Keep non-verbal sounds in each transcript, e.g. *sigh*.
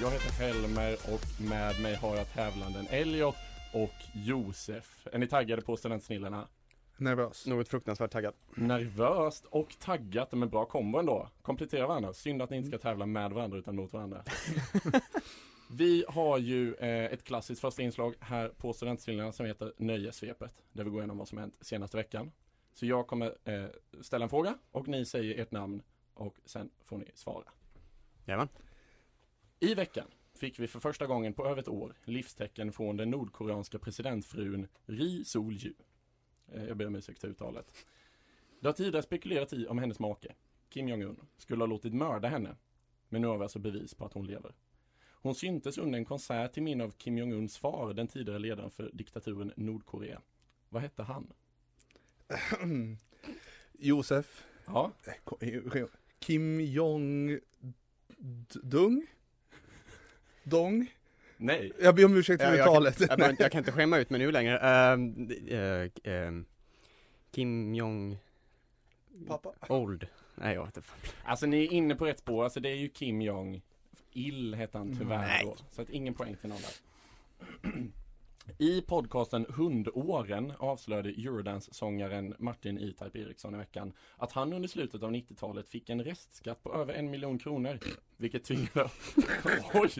Jag heter Helmer och med mig har jag tävlanden Elliot och Josef. Är ni taggade på Studentsnillena? Nervös. Något fruktansvärt taggad. Nervöst och taggat, men bra kombo ändå. Komplettera varandra. Synd att ni inte ska tävla med varandra utan mot varandra. *laughs* Vi har ju eh, ett klassiskt första inslag här på Studentsnillena som heter Nöjesvepet. Där vi går igenom vad som hänt senaste veckan. Så jag kommer eh, ställa en fråga och ni säger ert namn och sen får ni svara. Jajamän. I veckan fick vi för första gången på över ett år livstecken från den nordkoreanska presidentfrun Ri Sol-ju. Eh, Jag ber om ursäkt för uttalet. Det har tidigare spekulerats i om hennes make, Kim Jong-Un, skulle ha låtit mörda henne. Men nu har vi alltså bevis på att hon lever. Hon syntes under en konsert till minne av Kim Jong-Uns far, den tidigare ledaren för diktaturen Nordkorea. Vad hette han? *clears throat* Josef. Ja, Kim Jong Dung? Dong? nej, Jag ber om ursäkt för jag- uttalet. Jag, inte- jag kan inte *laughs* skämma ut mig nu längre. Ehm, eh, ehm, Kim Jong Pappa. Old. Nej, jag vet inte. Alltså ni är inne på rätt spår, alltså det är ju Kim Jong Il hette han tyvärr Nej. då. Så att ingen poäng till någon där. *clears throat* I podcasten Hundåren avslöjade Eurodance-sångaren Martin E-Type Eriksson i veckan att han under slutet av 90-talet fick en restskatt på över en miljon kronor. Vilket tvingade... *laughs* oj!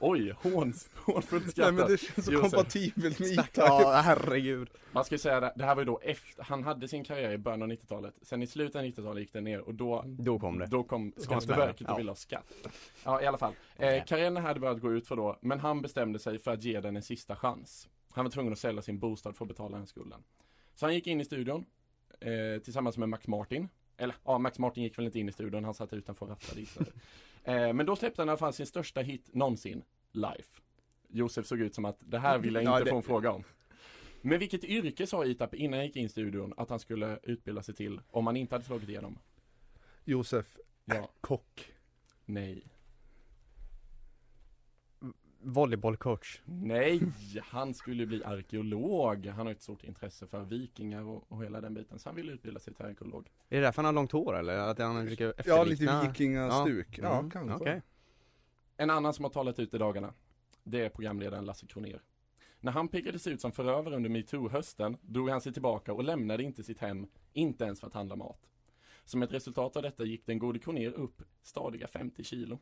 Oj! Håns, hånfullt Nej skrattat. men det känns så Josef. kompatibelt med E-Type. Ja, herregud. Man ska ju säga det, det här var ju då efter, han hade sin karriär i början av 90-talet. Sen i slutet av 90-talet gick det ner och då Då kom det. Då kom Skatteverket och ville ha skatt. Ja, i alla fall. Eh, karriären hade börjat gå ut för då, men han bestämde sig för att ge den en sista chans. Han var tvungen att sälja sin bostad för att betala den skulden. Så han gick in i studion eh, tillsammans med Max Martin. Eller ja, Max Martin gick väl inte in i studion, han satt utanför och istället. *laughs* eh, men då släppte han i alla fall sin största hit någonsin, Life. Josef såg ut som att det här vill jag inte Ja, det- få en fråga om. Men vilket yrke sa Itap innan han gick in i studion att han skulle utbilda sig till om han inte hade slagit igenom? Josef. Ja, Kock. nej. Volleybollcoach. Nej, *laughs* han skulle bli arkeolog. Han har ett stort intresse för vikingar och, och hela den biten. Så han vill utbilda sig till arkeolog. Är det därför han har långt hår eller? Att han försöker Ja, efterlikna? lite vikingastuk. Ja. Ja, Mm, kanske. okej. En annan som har talat ut i dagarna, det är programledaren Lasse Kroner. När han pekades ut som förövare under metoo-hösten drog han sig tillbaka och lämnade inte sitt hem, inte ens för att handla mat. Som ett resultat av detta gick den gode Kroner upp stadiga 50 kilo.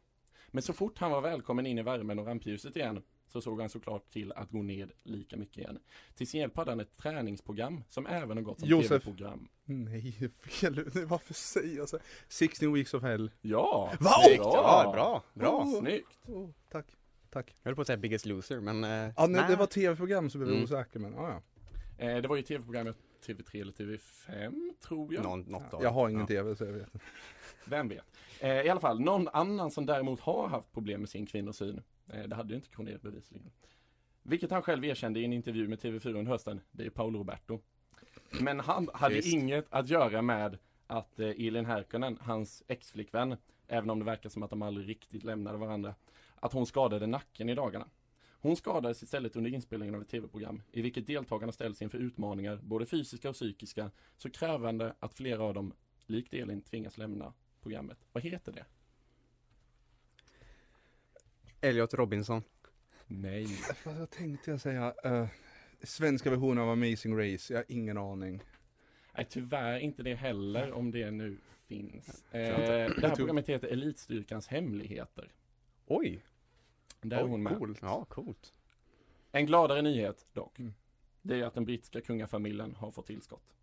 Men så fort han var välkommen in i värmen och rampljuset igen så såg han såklart till att gå ned lika mycket igen. Till sin hjälp hade han ett träningsprogram som även har gått som tv-program. Nej, fel. Varför säger jag så? 16 weeks of hell. Ja! Va? snyggt. Ja, bra, bra. Oh. Snyggt! Oh, tack. Tack. Jag höll på att säga Biggest Loser men... eh, Ja, nej, det var tv-program som blev Mm. osäker men ja, ja. Eh, det var ju tv-programmet TV3 eller TV5 tror jag. Någon, något av Jag har ingen Ja. tv så jag vet inte. Vem vet? Eh, I alla fall, någon annan som däremot har haft problem med sin kvinnosyn. Eh, det hade ju inte Kronér bevisligen. Vilket han själv erkände i en intervju med TV4 under hösten. Det är Paolo Roberto. Men han hade Visst. inget att göra med att eh, Elin Härkönen, hans exflickvän, även om det verkar som att de aldrig riktigt lämnade varandra, att hon skadade nacken i dagarna. Hon skadades istället under inspelningen av ett tv-program i vilket deltagarna ställs inför utmaningar, både fysiska och psykiska, så krävande att flera av dem, likt Elin, tvingas lämna programmet. Vad heter det? Elliot Robinson. Nej. Vad tänkte jag säga? Uh, svenska versionen av Amazing Race, jag har ingen aning. Nej, tyvärr inte det heller, om det nu finns. Inte. det här programmet heter Elitstyrkans hemligheter. Oj! Där är Oj, hon med. Coolt. Ja, coolt. En gladare nyhet dock. Mm. Det är att den brittiska kungafamiljen har fått tillskott.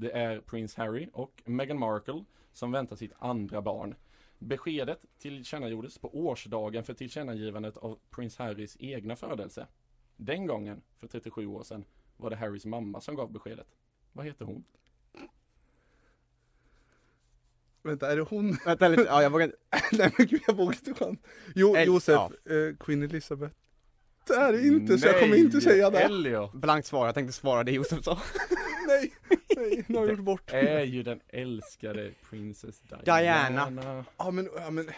Det är prins Harry och Meghan Markle som väntar sitt andra barn. Beskedet tillkännagjordes på årsdagen för tillkännagivandet av prins Harrys egna födelse. Den gången, för 37 år sedan, var det Harrys mamma som gav beskedet. Vad heter hon? Vänta, är det hon? Vänta lite, ja jag vågar inte. *laughs* Nej men gud, jag vågar inte chans. Jo, El- Josef, ja. eh, Queen Elizabeth. Det är det inte, så jag kommer inte säga det. Elliot Blankt svar, jag tänkte svara det Josef sa. *laughs* Nej, nej, nu har jag gjort bort mig. är ju den älskade Princess Diana. Diana. Ja men, ja men,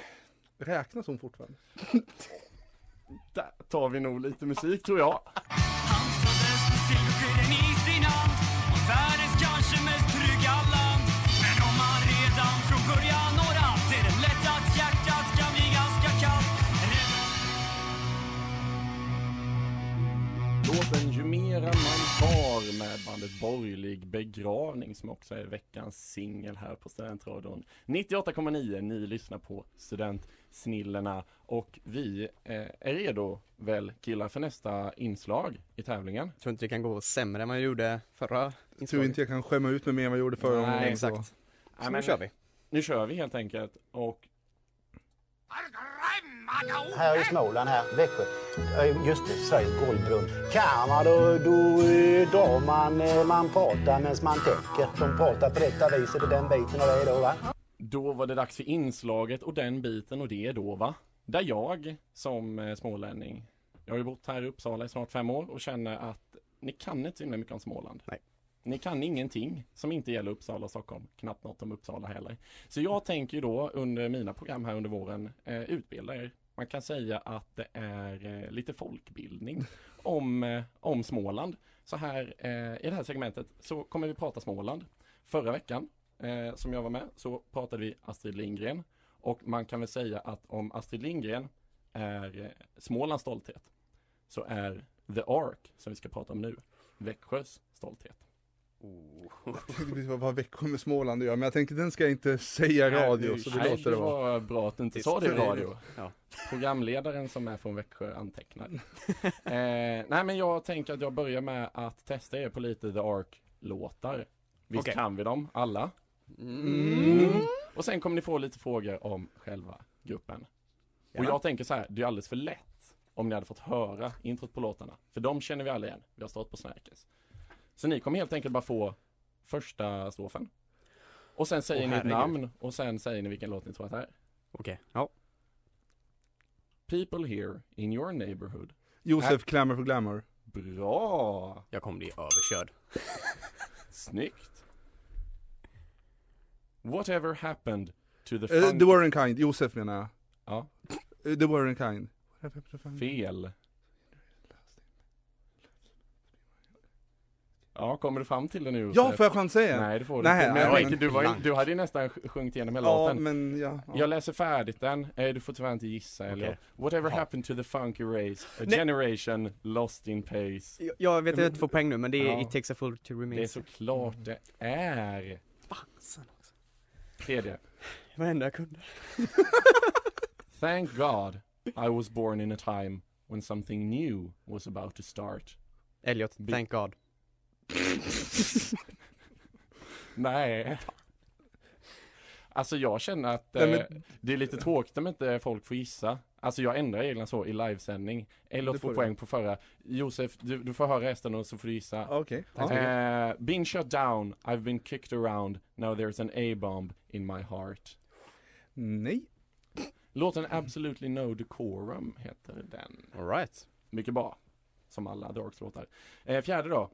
räknas hon fortfarande? *laughs* Där tar vi nog lite musik tror jag. Han föddes med silverskeden i sin hand I världens kanske mest trygga land Men om man redan från början når allt Är det lätt att hjärtat kan bli ganska kallt Låten Ju mera man med bandet Borgerlig begravning som också är veckans singel här på Studentradion 98,9, ni lyssnar på Studentsnillena och vi eh, är redo väl killar för nästa inslag i tävlingen? Jag tror inte det kan gå sämre än vad jag gjorde förra Jag tror inslaget. inte jag kan skämma ut mig mer än vad jag gjorde förra Nej, så. Exakt. Så men nu kör vi. Nu kör vi helt enkelt och Här i Småland, här, Växjö. Just det, Sveriges golvbrunn. Karma, då, då eh, drar man, eh, man pratar medan man tänker. De pratar på detta viset och den biten och det då va. Då var det dags för inslaget och den biten och det är då va? Där jag som eh, smålänning, jag har ju bott här i Uppsala i snart fem år och känner att ni kan inte så himla mycket om Småland. Nej. Ni kan ingenting som inte gäller Uppsala och Stockholm, knappt något om Uppsala heller. Så jag tänker ju då under mina program här under våren eh, utbilda er. Man kan säga att det är eh, lite folkbildning om, eh, om Småland. Så här eh, i det här segmentet så kommer vi prata Småland. Förra veckan eh, som jag var med så pratade vi Astrid Lindgren och man kan väl säga att om Astrid Lindgren är eh, Smålands stolthet så är The Ark som vi ska prata om nu Växjös stolthet. Jag tänkte vad, vad Växjö med Småland gör, men jag tänkte den ska jag inte säga i radio, så det Nej, låter det vara. var bra att du inte Det sa det i radio. Ja. Programledaren som är från Växjö antecknar. *laughs* eh, nej men jag tänker att jag börjar med att testa er på lite The Ark-låtar. Visst Okej. kan vi dem, alla? Mm. Och sen kommer ni få lite frågor om själva gruppen. Och Ja. jag tänker så här, det är alldeles för lätt om ni hade fått höra introt på låtarna. För de känner vi alla igen, vi har stått på Snärkes. Så ni kommer helt enkelt bara få första strofen. Och sen säger Åh, ni ett herregud. namn och sen säger ni vilken låt ni tror att det är. Okej, ja. People here in your neighborhood. Josef Glamour för Glamour. Bra! Jag kommer bli överkörd. *laughs* Snyggt! Whatever happened to the Eh, the Warren Kind, Josef menar jag. Ja, Eh, the Warren Kind. fel. Ja, kommer du fram till det nu? Ja, får jag chans säga? Nej, det får du Nej, inte. Men nej, jag du, var, du hade ju nästan sj- sjungit igenom hela Ja, låten. men ja. ja. Jag läser färdigt den. Eh, Du får tyvärr inte gissa eller Whatever Jaha. happened to the funky race? A Nej. generation lost in pace. Jag- Jag vet att jag inte får poäng nu men det är Ja. It takes a fool to remain Det är såklart det är. Fasen också. Tredje. *laughs* Varenda jag kunde. *laughs* Thank God I was born in a time when something new was about to start. Elliot, Bi- thank God. Nej. Alltså jag känner att Nej, eh, men- det är lite tråkigt om inte folk får gissa. Alltså jag ändrar reglerna så i livesändning. Får får du. poäng på förra. Josef, du, du får höra resten och så får du gissa. Okej. Tack så Ja. Eh, been shut down, I've been kicked around, now there's an A-bomb in my heart. Nej. Låten Absolutely No Decorum heter den. Alright. Mycket bra. Som alla Darks låtar. Eh, fjärde då.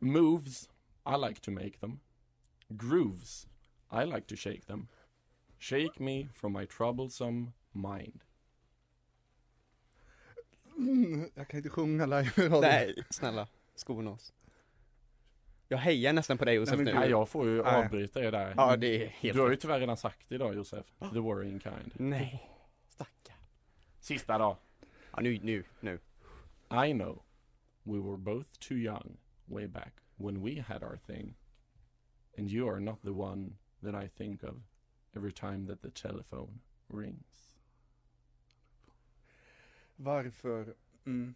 Moves, I like to make them. Grooves, I like to shake them. Shake me from my troublesome mind. Mm, jag kan inte sjunga live *laughs* i radio. Nej, snälla, skona oss. Jag hejar nästan på dig Josef Nej, nu. Nej, jag får ju Nej. avbryta er där. Ja, det är helt Du har ju tyvärr redan sagt det idag Josef. The worrying kind. Nej, stackarn. Sista då. Ja, nu, nu, nu. I know we were both too young way back when we had our thing. And you are not the one that I think of every time that the telephone rings. Varför? Mm.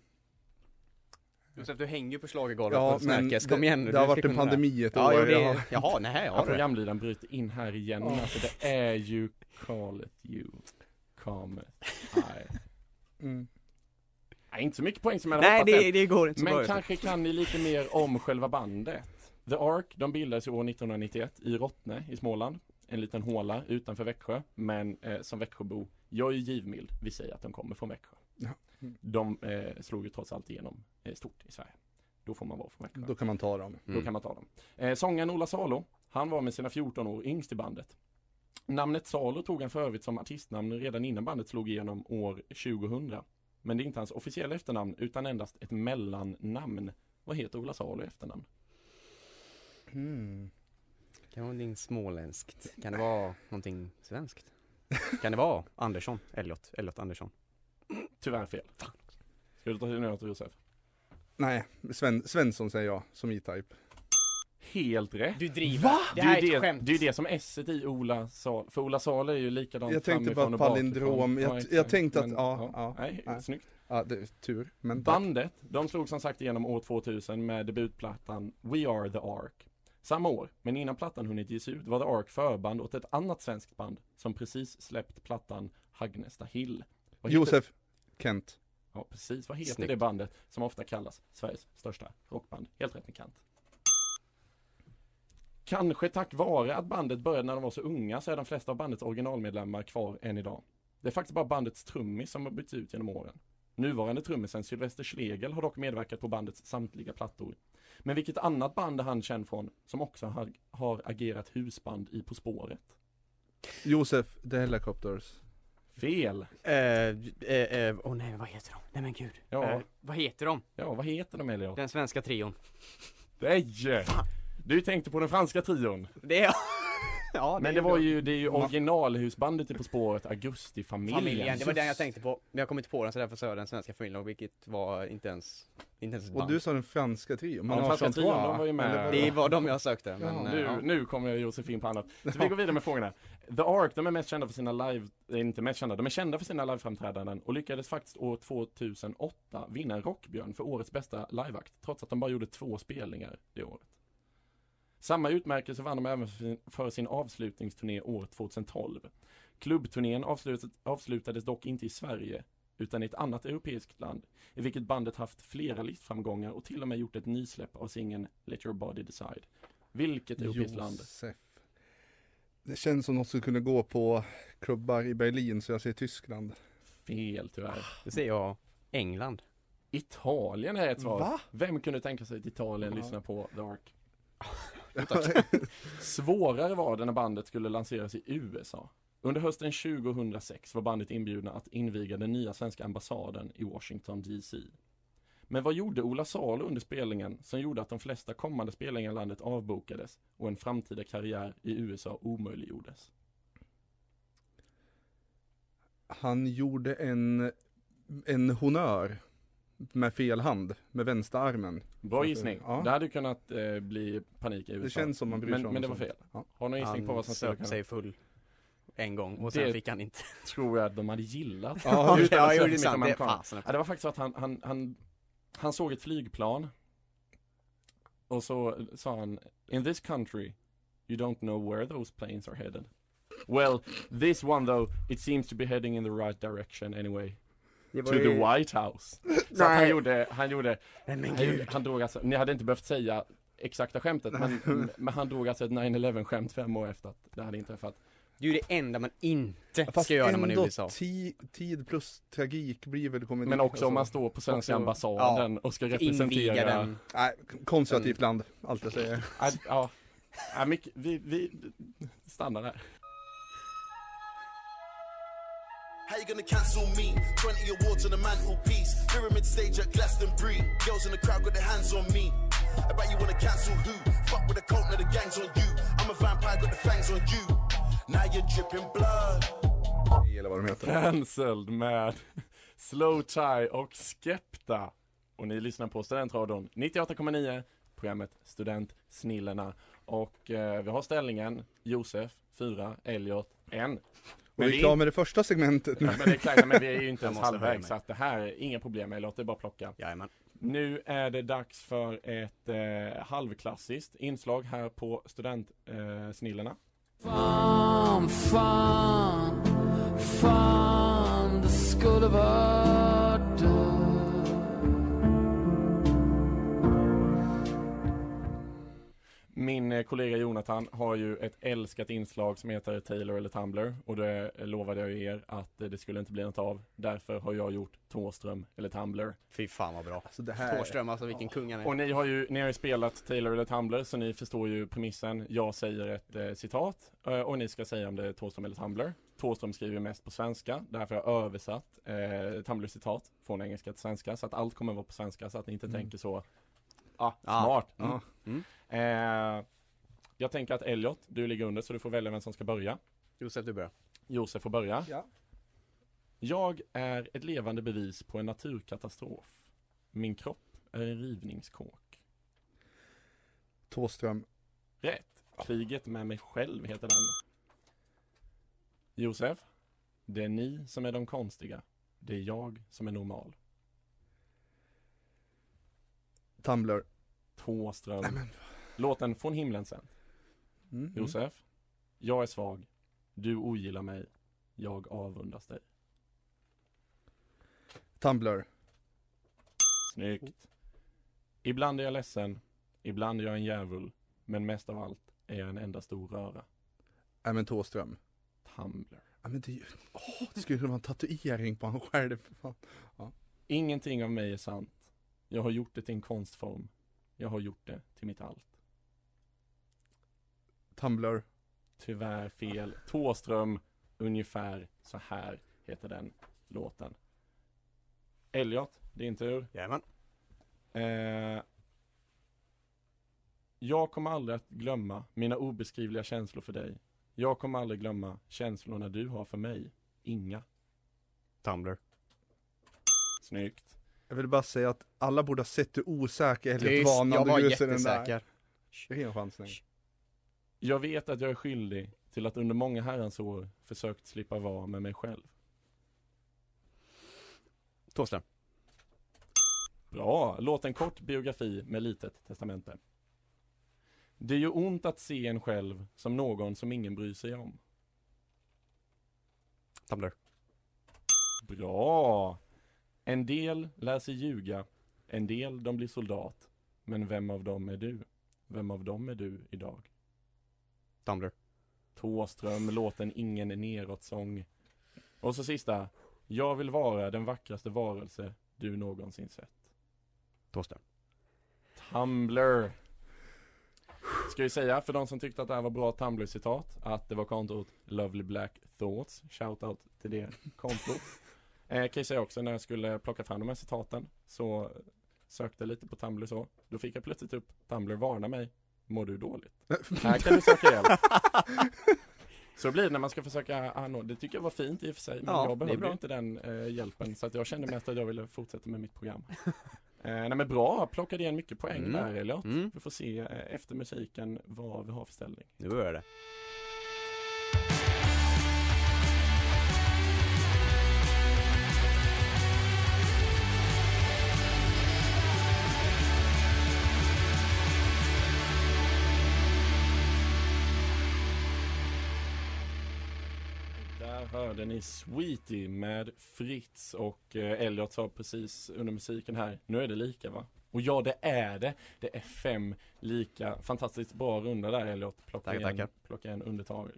Josef, du hänger ju på schlagergolvet Ja, på Snärkes. Kom det- igen nu. det har varit en det. pandemi ett Ja, år, jo, det, Jaha, nej, Ja, *laughs* ja, programledaren bryter in här igen. Ja. Alltså det är ju Calleth you, cometh I. Mm. Nej, inte så mycket poäng som jag hade Nej, hoppats än. det, det går inte så Men bra. kanske kan ni lite mer om själva bandet. The Ark, de bildades i år 1991 i Rottne i Småland. En liten håla utanför Växjö. Men eh, som Växjöbo, jag är ju givmild. Vi säger att de kommer från Växjö. Ja. De eh, slog ju trots allt igenom eh, stort i Sverige. Då får man vara från Växjö. Då kan man ta dem. Då kan man ta dem. Eh, sångaren Ola Salo, han var med sina 14 år yngst i bandet. Namnet Salo tog han för övrigt som artistnamn redan innan bandet slog igenom år 2000. Men det är inte hans officiella efternamn utan endast ett mellannamn. Vad heter Ola Salo i efternamn? Mm. Kan det vara någonting småländskt? Kan det vara någonting svenskt? Kan det vara Andersson? Elliot? Elliot Andersson? Tyvärr fel. Ska du ta till något Josef? Nej, Sven, Svensson säger jag som E-Type. Helt rätt. Du driver! Va? Det här är ett det, skämt! det, är ju det som S i Ola Salo. För Ola Salo är ju likadant Jag tänkte bara och palindrom. Jag- jag tänkte att- Men, ja, ja, Nej, nej. snyggt. Ja, det är tur. Men tack. Bandet, de slog som sagt igenom år 2000 med debutplattan We Are The Ark. Samma år, men innan plattan hunnit ges ut var The Ark förband åt ett annat svenskt band som precis släppt plattan Hagnesta Hill. Vad heter- Josef Kent. Ja, precis. Vad heter Snyggt. det bandet som ofta kallas Sveriges största rockband? Helt rätt med kant. Kanske tack vare att bandet började när de var så unga så är de flesta av bandets originalmedlemmar kvar än idag. Det är faktiskt bara bandets trummis som har bytts ut genom åren. Nuvarande trummisen Sylvester Schlegel har dock medverkat på bandets samtliga plattor. Men vilket annat band är han känd från som också har, har agerat husband i På spåret? Josef The Helicopters. Fel! Eh, eh, eh, åh nej, vad heter de? Nej men gud. Ja. Eh, vad heter de? Ja, vad heter de Elliot? Den svenska trion. Nej! Du tänkte på den franska trion. Det är... *laughs* ja, Men det var ju, det är ju originalhusbandet i På spåret, Augustifamiljen. Familjen, det var den jag tänkte på. Men jag kom inte på den så därför sa jag den svenska familjen, vilket var inte ens, inte ens ett Och du sa den franska trion. Ja, den franska trion, de var ju med. Det var de jag sökte, men Ja. Nu, ja. nu kommer Josefin på annat. Så *laughs* vi går vidare med frågorna. The Ark, de är mest kända för sina live, eh, inte mest kända, de är kända för sina liveframträdanden och lyckades faktiskt år 2008 vinna en Rockbjörn för årets bästa liveakt, trots att de bara gjorde två spelningar det året. Samma utmärkelse vann de även för sin- avslutningsturné år 2012. Klubbturnén avslutades dock inte i Sverige, utan i ett annat europeiskt land, i vilket bandet haft flera listframgångar och till och med gjort ett nysläpp av singeln Let Your Body Decide. Vilket europeiskt land? Josef. Det känns som något som kunde gå på klubbar i Berlin så jag säger Tyskland. Fel tyvärr. Då säger jag England. Italien är ett svar. Va? Vem kunde tänka sig att Italien Ja. lyssnar på The Ark? *laughs* Svårare var det när bandet skulle lanseras i USA. Under hösten 2006 var bandet inbjudna att inviga den nya svenska ambassaden i Washington DC. Men vad gjorde Ola Salo under spelningen som gjorde att de flesta kommande spelningar i landet avbokades och en framtida karriär i USA omöjliggjordes? Han gjorde en, en honör med fel hand, med vänsterarmen. Bra gissning. Ja. Det hade kunnat eh, bli panik i USA. Det känns som man bryr sig men, om men det var fel. Ja. Har någon gissning på vad som skulle kunna sig full en gång och sen Det- fick han inte. *laughs* tror jag att de hade gillat. Ja, *laughs* ja, säga det är sant. Det fasen. Ja, det var faktiskt så att han, han, han, han såg ett flygplan och så sa han In this country you don't know where those planes are headed. Well, this one though, it seems to be heading in the right direction anyway. Det To the White House. *laughs* Så han gjorde, han gjorde, Nej men han, han drog alltså, ni hade inte behövt säga exakta skämtet men, *laughs* men han drog alltså ett 9-11 skämt fem år efter att det hade inträffat. Det är ju det enda man inte Fast ska göra när man är i USA. ti- tid plus tragik blir väl komedi. Men också om man alltså. står på svenska ambassaden och ska representera den. Nej, konservativt land, allt jag säger. Ja, ja. ja mycket, vi, vi stannar där. You gonna cancel me? 20 awards on the mantelpiece. Pyramid stage at Glastonbury. Girls in the crowd got their hands on me. I bet you wanna cancel who? Fuck with the cult, now the gang's on you. I'm a vampire, got the fangs on you. Now you're dripping blood. Eller vad de heter. Cancelled med *laughs* Slow Tie och Skepta. Och ni lyssnar på Studentradion 98,9 programmet Studentsnillena. Och eh, vi har ställningen Josef 4, Elliot 1. Och vi är klara med det första segmentet nu. Men det är klart, men vi är ju inte ens halvvägs så att det här är inga problem Elliot, det bara plocka. Jajamän. Nu är det dags för ett eh, halvklassiskt inslag här på Studentsnillena. Eh. Fan, fan, fan det skulle varit Min eh, kollega Jonathan har ju ett älskat inslag som heter Taylor eller Tumblr och det eh, lovade jag ju er att eh, det skulle inte bli något av. Därför har jag gjort Tåström eller Tumblr. Fy fan vad bra. Så det här... Thåström, alltså vilken kung han är. Och ni har ju, ni har ju spelat Taylor eller Tumblr så ni förstår ju premissen. Jag säger ett eh, citat och ni ska säga om det är Thåström eller Tumblr. Thåström skriver mest på svenska, därför har jag översatt eh, Tumblr-citat från engelska till svenska så att allt kommer vara på svenska så att ni inte Mm. tänker så Ah, Ah, smart. Mm. Ja. Mm. Eh, jag tänker att Elliot, du ligger under så du får välja vem som ska börja. Josef, du börjar. Josef får börja. Ja. Jag är ett levande bevis på en naturkatastrof. Min kropp är en rivningskåk. Tåström. Rätt. Kriget med mig själv heter den. Josef. Det är ni som är de konstiga. Det är jag som är normal. Tumblr. Tåström. Nej, men- Låten Från himlen sen. Mm. Josef. Jag är svag. Du ogillar mig. Jag avundas dig. Tumblr. Snyggt. Ibland är jag ledsen. Ibland är jag en djävul. Men mest av allt är jag en enda stor röra. Nej men Tåström. Tumblr. Ja men det är ju... Åh, det skulle vara en tatuering på han själv. Fan. Ingenting av mig är sant. Jag har gjort det till en konstform. Jag har gjort det till mitt allt. Tumblr. Tyvärr fel. Tåström, ungefär så här heter den låten. Elliot, din tur. Jajamän. Eh, jag kommer aldrig att glömma mina obeskrivliga känslor för dig. Jag kommer aldrig glömma känslorna du har för mig. Inga. Tumblr. Snyggt. Jag vill bara säga att alla borde ha sett hur osäker Elliot Tyst, var när jag var du usade den där. jättesäker. Det är en chansning. Jag vet att jag är skyldig till att under många herrans år försökt slippa vara med mig själv. Thåström. Bra, låt en kort biografi med litet testamente. Det gör ont att se en själv som någon som ingen bryr sig om. Tumblr. Bra! En del lär sig ljuga, en del de blir soldat. Men vem av dem är du? Vem av dem är du idag? Tumblr. Tåström, låten Ingen neråt-sång. Och så sista. Jag vill vara den vackraste varelse du någonsin sett. Thåström. Tumblr. Ska vi säga för de som tyckte att det här var bra Tumblr-citat att det var kontot Lovely Black Thoughts. Shoutout till det kontot. Eh, kan jag säga också när jag skulle plocka fram de här citaten så sökte jag lite på Tumblr så. Då fick jag plötsligt upp Tumblr varna mig. Mår du dåligt? här kan du söka hjälp. *laughs* Så blir det när man ska försöka anordna. Det tycker jag var fint i och för sig. Men Ja, jag behövde inte den eh, hjälpen. Så att jag kände mest att jag ville fortsätta med mitt program. *laughs* Eh, nej men bra, plockade igen mycket poäng Mm. där Elliot. Mm. Vi får se eh, efter musiken vad vi har för ställning. Nu börjar det. Hörde ni Sweetie med Fritz och eh, Elliot sa precis under musiken här, nu är det lika va? Och ja det är det, det är fem lika, fantastiskt bra runda där Elliot, plocka Tackar, igen, tackar. plocka igen undertaget.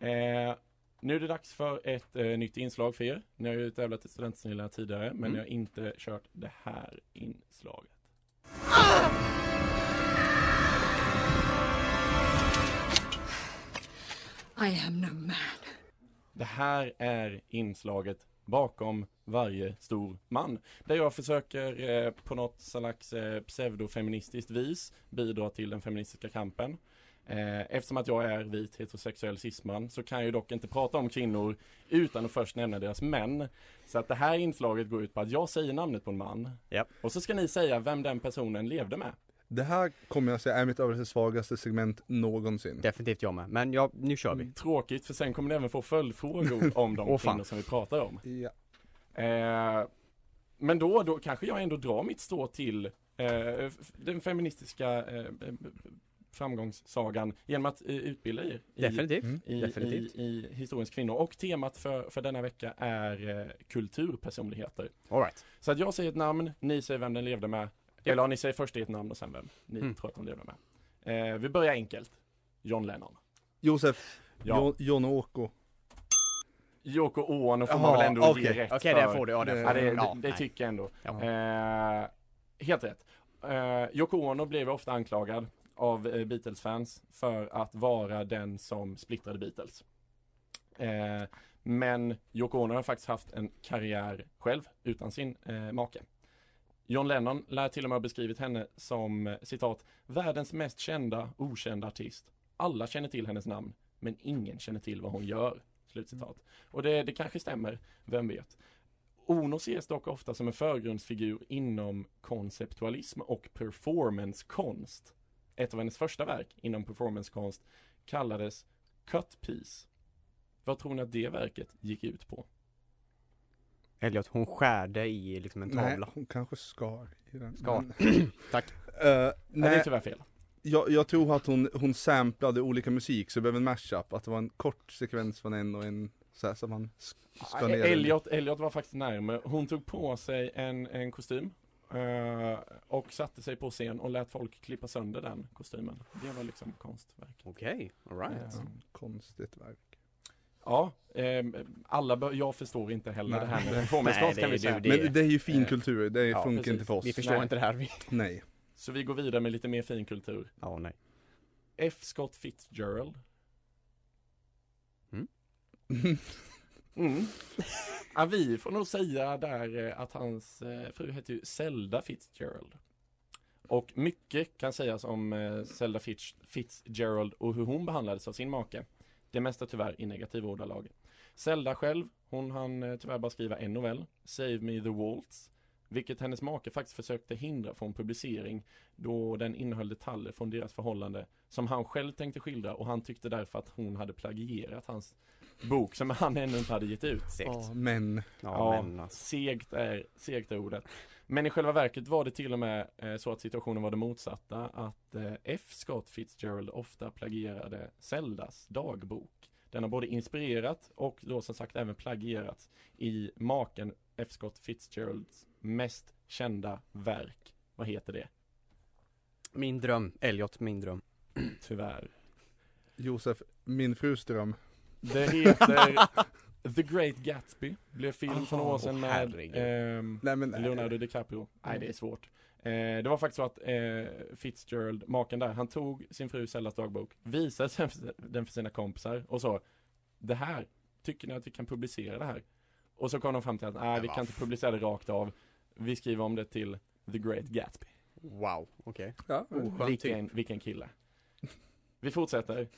Eh, nu är det dags för ett eh, nytt inslag för er. Ni har ju tävlat i Studentsnillena tidigare men Mm. ni har inte kört det här inslaget. I am no man. Det här är inslaget bakom varje stor man. Där jag försöker eh, på något slags eh, pseudofeministiskt vis bidra till den feministiska kampen. Eh, eftersom att jag är vit heterosexuell cisman så kan jag ju dock inte prata om kvinnor utan att först nämna deras män. Så att det här inslaget går ut på att jag säger namnet på en man. Japp. Och så ska ni säga vem den personen levde med. Det här kommer jag säga är mitt överlägset svagaste segment någonsin. Definitivt jag med. Men ja, nu kör vi. Tråkigt för sen kommer ni även få följdfrågor *laughs* om de Åh, fan. kvinnor som vi pratar om. Ja. Eh, men då, då kanske jag ändå drar mitt stå till eh, den feministiska eh, eh, framgångssagan genom att eh, utbilda er i, Definitivt. Mm. i, Definitivt. i, i historiens kvinnor. Och temat för, för denna vecka är eh, kulturpersonligheter. All right. Så att jag säger ett namn, ni säger vem den levde med. Eller ja, ni säger först ert namn och sen vem ni Mm. tror att de levde med. Eh, vi börjar enkelt. John Lennon. Josef, Ja. Jo- John Åko. Yoko Ono får Jaha, man väl ändå okej. ge rätt Okej, för. det får du. Ja, det Ja, det, Ja, det tycker jag ändå. Eh, helt rätt. Eh, Yoko Ono blev ofta anklagad av eh, Beatles-fans för att vara den som splittrade Beatles. Eh, men Yoko Ono har faktiskt haft en karriär själv utan sin eh, make. John Lennon lär till och med ha beskrivit henne som eh, citat världens mest kända okända artist. Alla känner till hennes namn men ingen känner till vad hon gör. Slutcitat. Och det, det kanske stämmer, vem vet. Ono ses dock ofta som en förgrundsfigur inom konceptualism och performancekonst. Ett av hennes första verk inom performancekonst kallades Cut Piece. Vad tror ni att det verket gick ut på? Elliot, hon skärde i liksom en Nej, tavla. hon kanske skar i den. Skar. *clears throat* Tack. Eh, Nej, det är nej, tyvärr fel. jag, jag tror att hon, hon samplade olika musik så det blev en mashup. Att det var en kort sekvens från en och en så här som man sk- skar ner. Elliot, Elliot var faktiskt närmare. Hon tog på sig en, en kostym eh, och satte sig på scen och lät folk klippa sönder den kostymen. Det var liksom konstverk. Okej, all right. Eh, Ja, konstigt verk. Ja, ehm, alla bör, jag förstår inte heller Nej. det här med *laughs* det kan är vi säga. det- Men det är ju fin eh, kultur, det ja, funkar precis. inte för oss. Vi förstår Nej. inte det här. Nej. Så vi går vidare med lite mer finkultur. Ja, nej. F. Scott Fitzgerald. Mm. *laughs* Mm. Ja, vi får nog säga där eh, att hans eh, fru heter ju Zelda Fitzgerald. Och mycket kan sägas om eh, Zelda Fitz, Fitzgerald och hur hon behandlades av sin make. Det mesta tyvärr i negativa ordalag. Zelda själv, hon hann eh, tyvärr bara skriva en novell, Save Me the Waltz, vilket hennes make faktiskt försökte hindra från publicering då den innehöll detaljer från deras förhållande som han själv tänkte skildra och han tyckte därför att hon hade plagierat hans bok som han ännu inte hade gett ut. Segt. Ja, men. Ja, men alltså. segt är, segt är ordet. Men i själva verket var det till och med eh, så att situationen var det motsatta. Att eh, F. Scott Fitzgerald ofta plagierade Zeldas dagbok. Den har både inspirerat och då som sagt även plagierats i maken F. Scott Fitzgeralds mest kända verk. Vad heter det? Min dröm. Elliot, min dröm. Tyvärr. Josef, min frus dröm. Det heter *laughs* The Great Gatsby. Blev film för några år sedan med ehm, Nej men. Leonardo DiCaprio. Nej, det är svårt. Eh, det var faktiskt så att eh, Fitzgerald, maken där, han tog sin fru Zellas dagbok, visade sen för- den för sina kompisar och sa Det här, tycker ni att vi kan publicera det här? Och så kom de fram till att nej, vi kan inte publicera det rakt av. Vi skriver om det till The Great Gatsby. Wow, okej. Ja, Oskön Vilken, vilken kille. Vi fortsätter.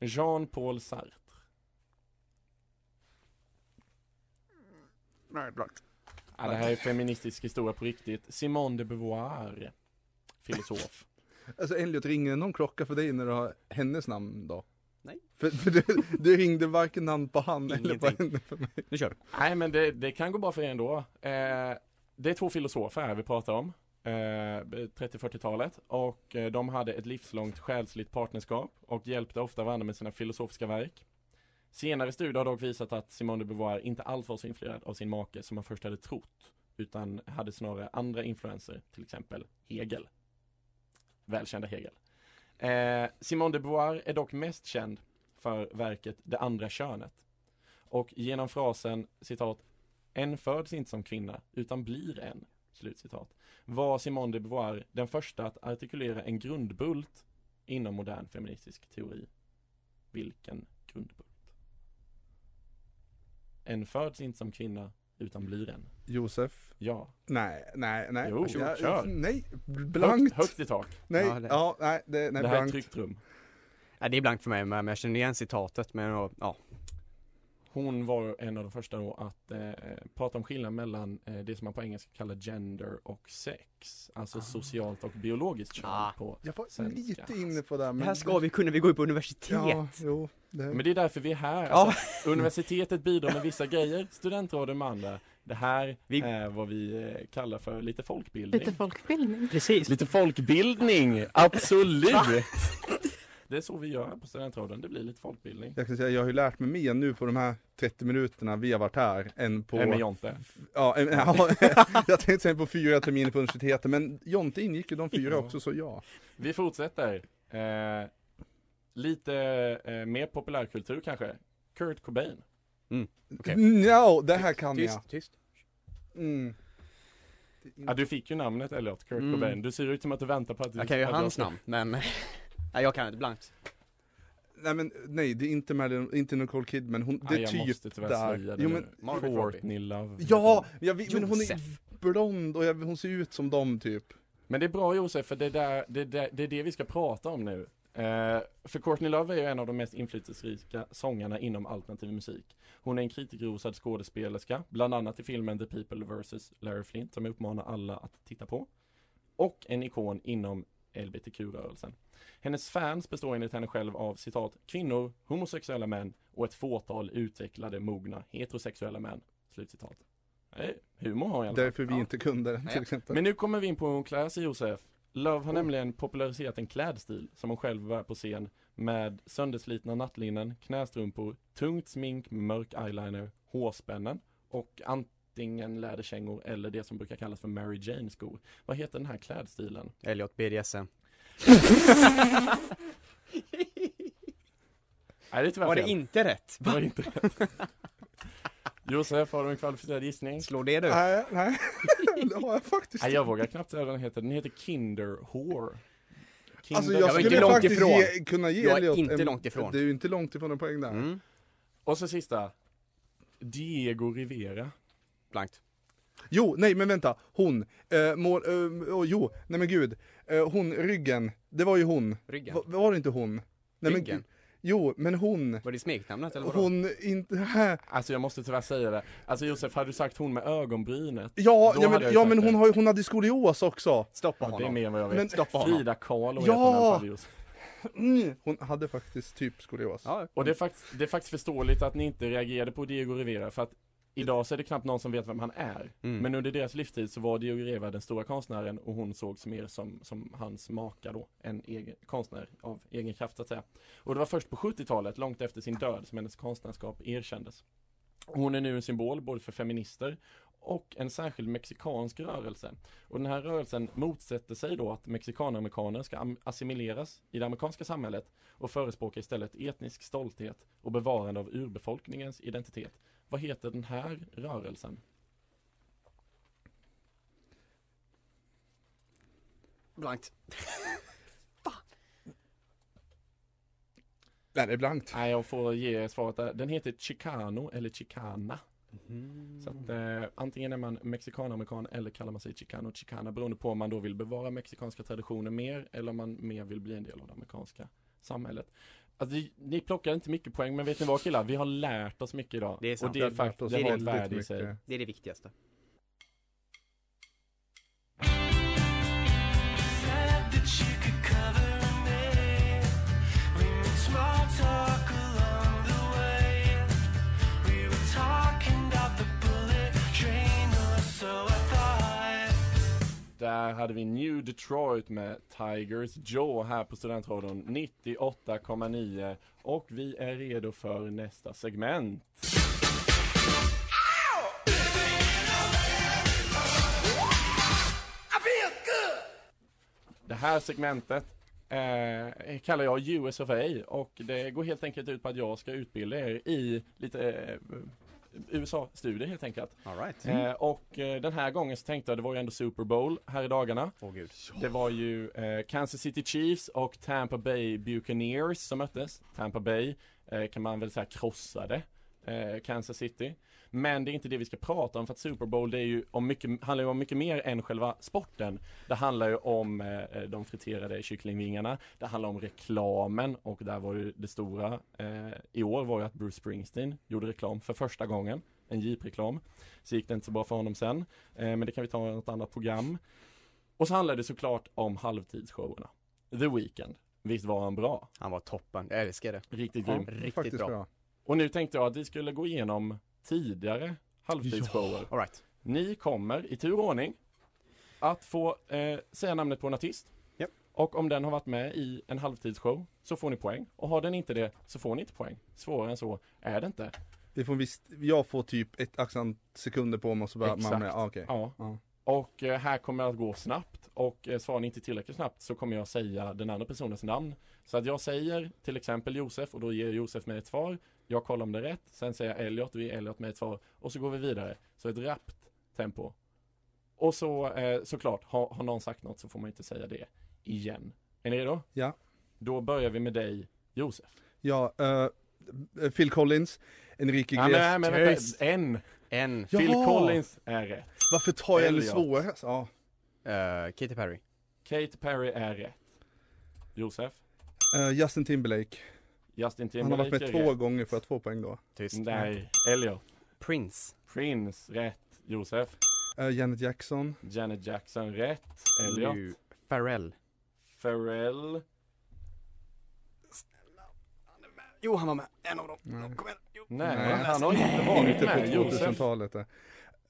Jean-Paul Sartre. Nej, blott. Ja, det här är feministisk historia på riktigt. Simone de Beauvoir. Filosof. *laughs* Alltså Elliot, ringer någon klocka för dig när du har hennes namn då? Nej. För, för du, du ringde varken namn på han eller på Ingenting. henne för mig. Nu kör vi. Nej men det, det kan gå bra för er ändå. Eh, det är två filosofer här vi pratar om. Eh, 30-40-talet och eh, de hade ett livslångt själsligt partnerskap och hjälpte ofta varandra med sina filosofiska verk. Senare studier har dock visat att Simone de Beauvoir inte alls var så influerad av sin make som man först hade trott utan hade snarare andra influenser, till exempel Hegel. Välkända Hegel. Eh, Simone de Beauvoir är dock mest känd för verket Det andra könet. Och genom frasen citat En föds inte som kvinna utan blir en slutcitat var Simone de Beauvoir den första att artikulera en grundbult inom modern feministisk teori. Vilken grundbult? En föds inte som kvinna utan blir en. Josef? Ja. Nej, nej, nej. Jo, Jag- kör. Nej, blankt. Högt, högt i tak. Nej, Ja, det- ja, nej, det, nej, det här är ett blankt. tryggt rum. Ja, det är blankt för mig men jag känner igen citatet men ja, Hon var en av de första då att eh, prata om skillnaden mellan eh, det som man på engelska kallar gender och sex. Alltså socialt och biologiskt kön Ah. på Jag var svenska. lite inne på det. Men det här ska vi kunna, vi går ju på universitet. Ja, jo. Det... Men det är därför vi är här. Alltså, universitetet bidrar med vissa grejer, studentråden med andra. Det här Vi- är vad vi eh, kallar för lite folkbildning. Lite folkbildning. Precis. Lite folkbildning, absolut! *laughs* Det är så vi gör på studentråden, det blir lite folkbildning. Jag kan säga, jag har ju lärt mig mer nu på de här 30 minuterna vi har varit här än på... Än med Jonte. Ja, en, ja *laughs* jag tänkte säga på fyra terminer på universitetet, men Jonte ingick ju de fyra också, så ja. Vi fortsätter. Eh, lite eh, mer populärkultur kanske. Kurt Cobain. Okej. No, det här kan Tyst, jag. tyst. Mm. Ja, du fick ju namnet Elliot, Kurt Mm. Cobain. Du ser ut som att du väntar på att du Jag kan ju hans namn men Nej jag kan inte blankt. Nej men nej, det är inte Marilyn, inte Nicole Kidman, hon, det Nej, är jag typ måste tyvärr där. säga det Jo, men, Robbie. Courtney Love. ja, jag, vet- men hon är Josef. blond och jag, hon ser ut som dem typ. Men det är bra Josef, för det, där, det, där, det är det vi ska prata om nu. Eh, för Courtney Love är ju en av de mest inflytelserika sångarna inom alternativ musik. Hon är en kritikerrosad skådespelerska, bland annat i filmen The People vs. Larry Flint, som jag uppmanar alla att titta på. Och en ikon inom LBTQ-rörelsen. Hennes fans består enligt henne själv av citat kvinnor, homosexuella män och ett fåtal utvecklade, mogna, heterosexuella män. Slutcitat. Nej, humor har jag i alla fall. Därför vi Ja. inte kunde den till exempel. Men nu kommer vi in på hur hon klär sig Josef. Love har nämligen populariserat en klädstil som hon själv bär på scen med sönderslitna nattlinnen, knästrumpor, tungt smink mörk eyeliner, hårspännen och antingen läderkängor eller det som brukar kallas för Mary Jane skor. Vad heter den här klädstilen? Elliot BDSM. Nej, det är tyvärr Var det fel. inte rätt? Det var inte rätt. Josef, har du en kvalificerad gissning? Slå det du. Nej, nej, det har jag faktiskt Nej, jag vågar knappt säga vad den heter. Den heter Kinder Whore. Kinder Alltså jag var inte skulle långt faktiskt ifrån. ge, kunna ge Jag är Elliot inte en, långt ifrån. Det är ju inte långt ifrån en poäng där. Mm. Och så sista. Diego Rivera. Blankt. Jo, nej men vänta, hon, eh, mål, eh, oh, jo, nej men gud, eh, hon, ryggen, det var ju hon. Ryggen. Va, var det inte hon? Nej, men, Ryggen? gud. jo, men hon, Var det smeknamnet eller vadå? hon, inte, Alltså jag måste tyvärr säga det. Alltså Josef, hade du sagt hon med ögonbrynet? ja, ja men, ja men hon, har, hon hade skolios också. Stoppa Ja, det är honom. mer än vad jag vet. Men- Stoppa honom. Frida Kahlo Ja! heter hon Josef. Mm. Hon hade faktiskt typ skolios. Ja, Och det är, faktiskt, det är faktiskt förståeligt att ni inte reagerade på Diego Rivera för att Idag så är det knappt någon som vet vem han är. Mm. Men under deras livstid så var Diego Rivera den stora konstnären och hon sågs mer som, som hans maka då, en egen konstnär av egen kraft så att säga. Och det var först på 70-talet, långt efter sin död, som hennes konstnärskap erkändes. Hon är nu en symbol både för feminister och en särskild mexikansk rörelse. Och den här rörelsen motsätter sig då att mexikanamerikaner ska assimileras i det amerikanska samhället och förespråkar istället etnisk stolthet och bevarande av urbefolkningens identitet. Vad heter den här rörelsen? Blankt. Nej, det är blankt. Nej, jag får ge svaret där. Den heter Chicano eller Chicana. Mm. Så att, eh, antingen är man mexikanamerikan eller kallar man sig Chicano Chicana beroende på om man då vill bevara mexikanska traditioner mer eller om man mer vill bli en del av det amerikanska samhället. Alltså, ni- plockar inte mycket poäng men vet ni vad killar? Vi har lärt oss mycket idag. Det är sant. och det är faktiskt, det har ett väldigt värde i sig. Det är det viktigaste. Där hade vi New Detroit med Tigers Jaw här på Studentradion 98,9 och vi är redo för nästa segment. Det här segmentet eh, kallar jag US of A. Och det går helt enkelt ut på att jag ska utbilda er i lite eh, USA-studier helt enkelt. All right. Eh, och eh, den här gången så tänkte jag, det var ju ändå Super Bowl här i dagarna. Åh gud. Det var ju eh, Kansas City Chiefs och Tampa Bay Buccaneers som möttes. Tampa Bay eh, kan man väl säga krossade eh, Kansas City. Men det är inte det vi ska prata om för att Super Bowl det är ju om mycket, handlar ju om mycket mer än själva sporten. Det handlar ju om eh, de friterade kycklingvingarna. Det handlar om reklamen och där var ju det stora eh, i år var ju att Bruce Springsteen gjorde reklam för första gången. En Jeep-reklam. Så gick det inte så bra för honom sen. Eh, men det kan vi ta i något annat program. Och så handlar det såklart om halvtidsshowerna. The Weeknd. Visst var han bra? Han var toppen, jag älskar det. Riktigt Ja, grym. Riktigt bra. bra. Och nu tänkte jag att vi skulle gå igenom tidigare halvtidsshower. All right. Ni kommer i tur och ordning att få eh, säga namnet på en artist. Japp. Och om den har varit med i en halvtidsshow så får ni poäng. Och har den inte det så får ni inte poäng. Svårare än så är det inte. Vi får visst, jag får typ ett x antal sekunder på mig och så börjar man Exakt. med, ah, okej. Ja. Ja. Och eh, här kommer det att gå snabbt. Och eh, svarar ni inte tillräckligt snabbt så kommer jag säga den andra personens namn. Så att jag säger till exempel Josef och då ger Josef mig ett svar. Jag kollar om det är rätt. Sen säger jag Elliot och ger Elliot mig ett svar. Och så går vi vidare. Så ett rappt tempo. Och så eh, såklart, har, har någon sagt något så får man inte säga det igen. Är ni redo? Ja. Då börjar vi med dig Josef. Ja, eh, Phil Collins, Enrique Ja, Iglesias. men, men, vänta, en. En. Ja. Phil Collins är rätt. Varför tar jag Elliot. svårare? Ja. Uh, Katy Perry. Katy Perry är rätt. Josef. Eh, Justin Timberlake. Justin Han har varit Timberlake med är två rätt. gånger för att få poäng då. Tyst. Nej, Elliot. Prince. Prince, rätt. Josef. Eh, Janet Jackson. Janet Jackson, rätt. Elliot. Nu. Pharrell. Pharrell. Jo, han var med. En av dem. Nej. Kom igen. Jo. Nej, Nej. han har inte varit med. Josef.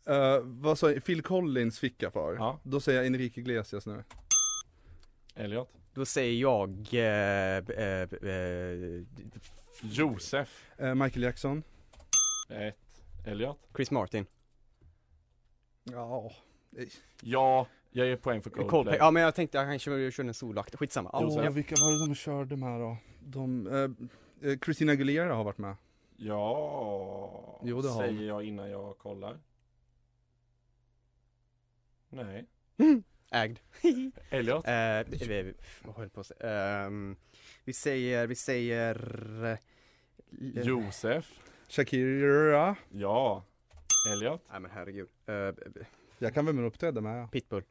2000-talet. där. Eh, vad sa jag? Phil Collins fick jag för. Ja. Då säger jag Enrique Iglesias nu. Elliot. Då säger jag... eh, eh, eh, Josef. Eh, Michael Jackson. Rätt. Elliot. Chris Martin. Ja. Ja, jag ger poäng för Coldplay. Coldplay. Ja men jag tänkte jag kanske körde en solakt. Skitsamma. Ja, Åh, ja. vilka var det de körde med då? De, eh, eh, Christina Aguilera har varit med. Ja, Jo, det säger hon. jag innan jag kollar. Nej. *laughs* Ägd. *laughs* Elliot. Eh, vi- vad höll på att säga? Ehm, vi säger, vi säger... eh, Josef. Shakira. Ja. Elliot. Nej men herregud. Uh, Jag kan vem hon uppträdde med. Pitbull.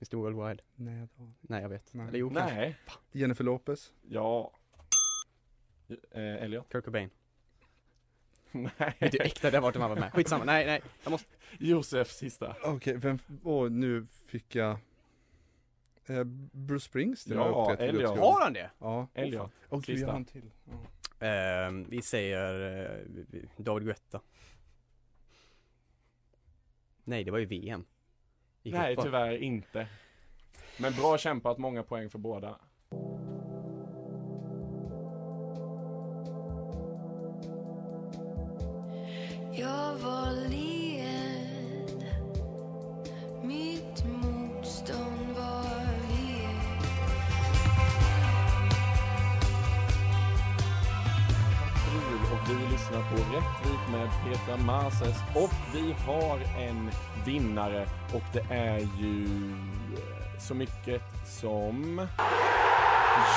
Mr Worldwide. Nej, var... Nej jag vet. Nej. Eller jo. Nej. Jennifer Lopez. Ja. Eh, Elliot. Kurt Cobain. Nej. Vet du äkta det vart de var med? Skitsamma, nej nej. Jag måste... Josef sista. Okej, vem, åh nu fick jag eh, Bruce Springsteen Ja, har Elliot. Har han det? Ja. Elliot. Och vi Sista. har en till. Ja. Ehm, vi säger eh, David Guetta. Nej det var ju VM. I Nej, fotboll. tyvärr inte. Men bra kämpat, många poäng för båda. Mases och vi har en vinnare och det är ju eh, så mycket som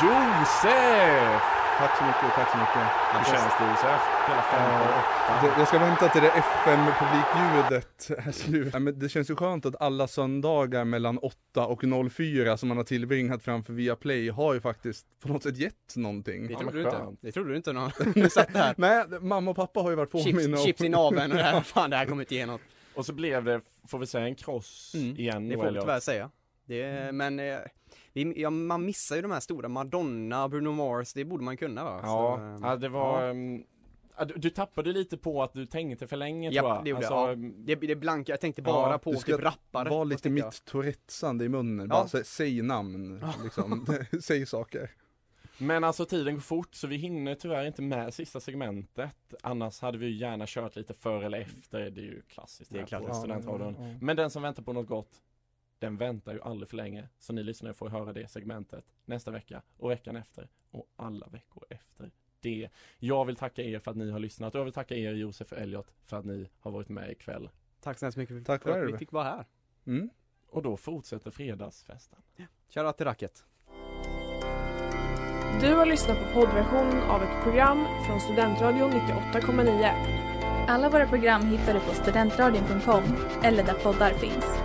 Josef! Tack så mycket, tack så mycket. Hur känns det Josef? Hela fem på åtta. Jag ska vänta till det FM-publikljudet är slut. Ja, men det känns ju skönt att alla söndagar mellan 8 och 04 som man har tillbringat framför Viaplay har ju faktiskt på något sätt gett någonting. Det Ja, trodde men du inte. Det trodde du inte när du *laughs* satt där. Nej, mamma och pappa har ju varit på mig. Chips, chips i naveln och det här, *laughs* fan det här kommer inte ge något. Och så blev det, får vi säga en kross Mm, igen Det får vi tyvärr säga. Det, men eh, vi, ja, man missar ju de här stora, Madonna, Bruno Mars, det borde man kunna va? Ja, Så, eh, ja, det var... ja. ehm, ja, du, du tappade lite på att du tänkte för länge Japp, tror jag. det gjorde jag. Alltså, Ja. ehm, Det, det är blanka, jag tänkte bara Ja, på du ska typ rappare. Var lite jag? mitt tourettesande i munnen. Ja. Bara sä, säg namn, *laughs* liksom. *laughs* säg saker. Men alltså tiden går fort så vi hinner tyvärr inte med sista segmentet. Annars hade vi ju gärna kört lite före eller efter. Det är ju klassiskt Det är klassiskt. på Ja, Studentradion. ja, ja. Men den som väntar på något gott, den väntar ju aldrig för länge. Så ni lyssnare får höra det segmentet nästa vecka och veckan efter och alla veckor efter det. Jag vill tacka er för att ni har lyssnat och jag vill tacka er Josef och Elliot för att ni har varit med ikväll. Tack så hemskt mycket Tack för att vi fick vara här. Mm. Och då fortsätter fredagsfesten. Shoutout till Racket. Du har lyssnat på poddversion av ett program från Studentradion 98,9. Alla våra program hittar du på studentradion.com eller där poddar finns.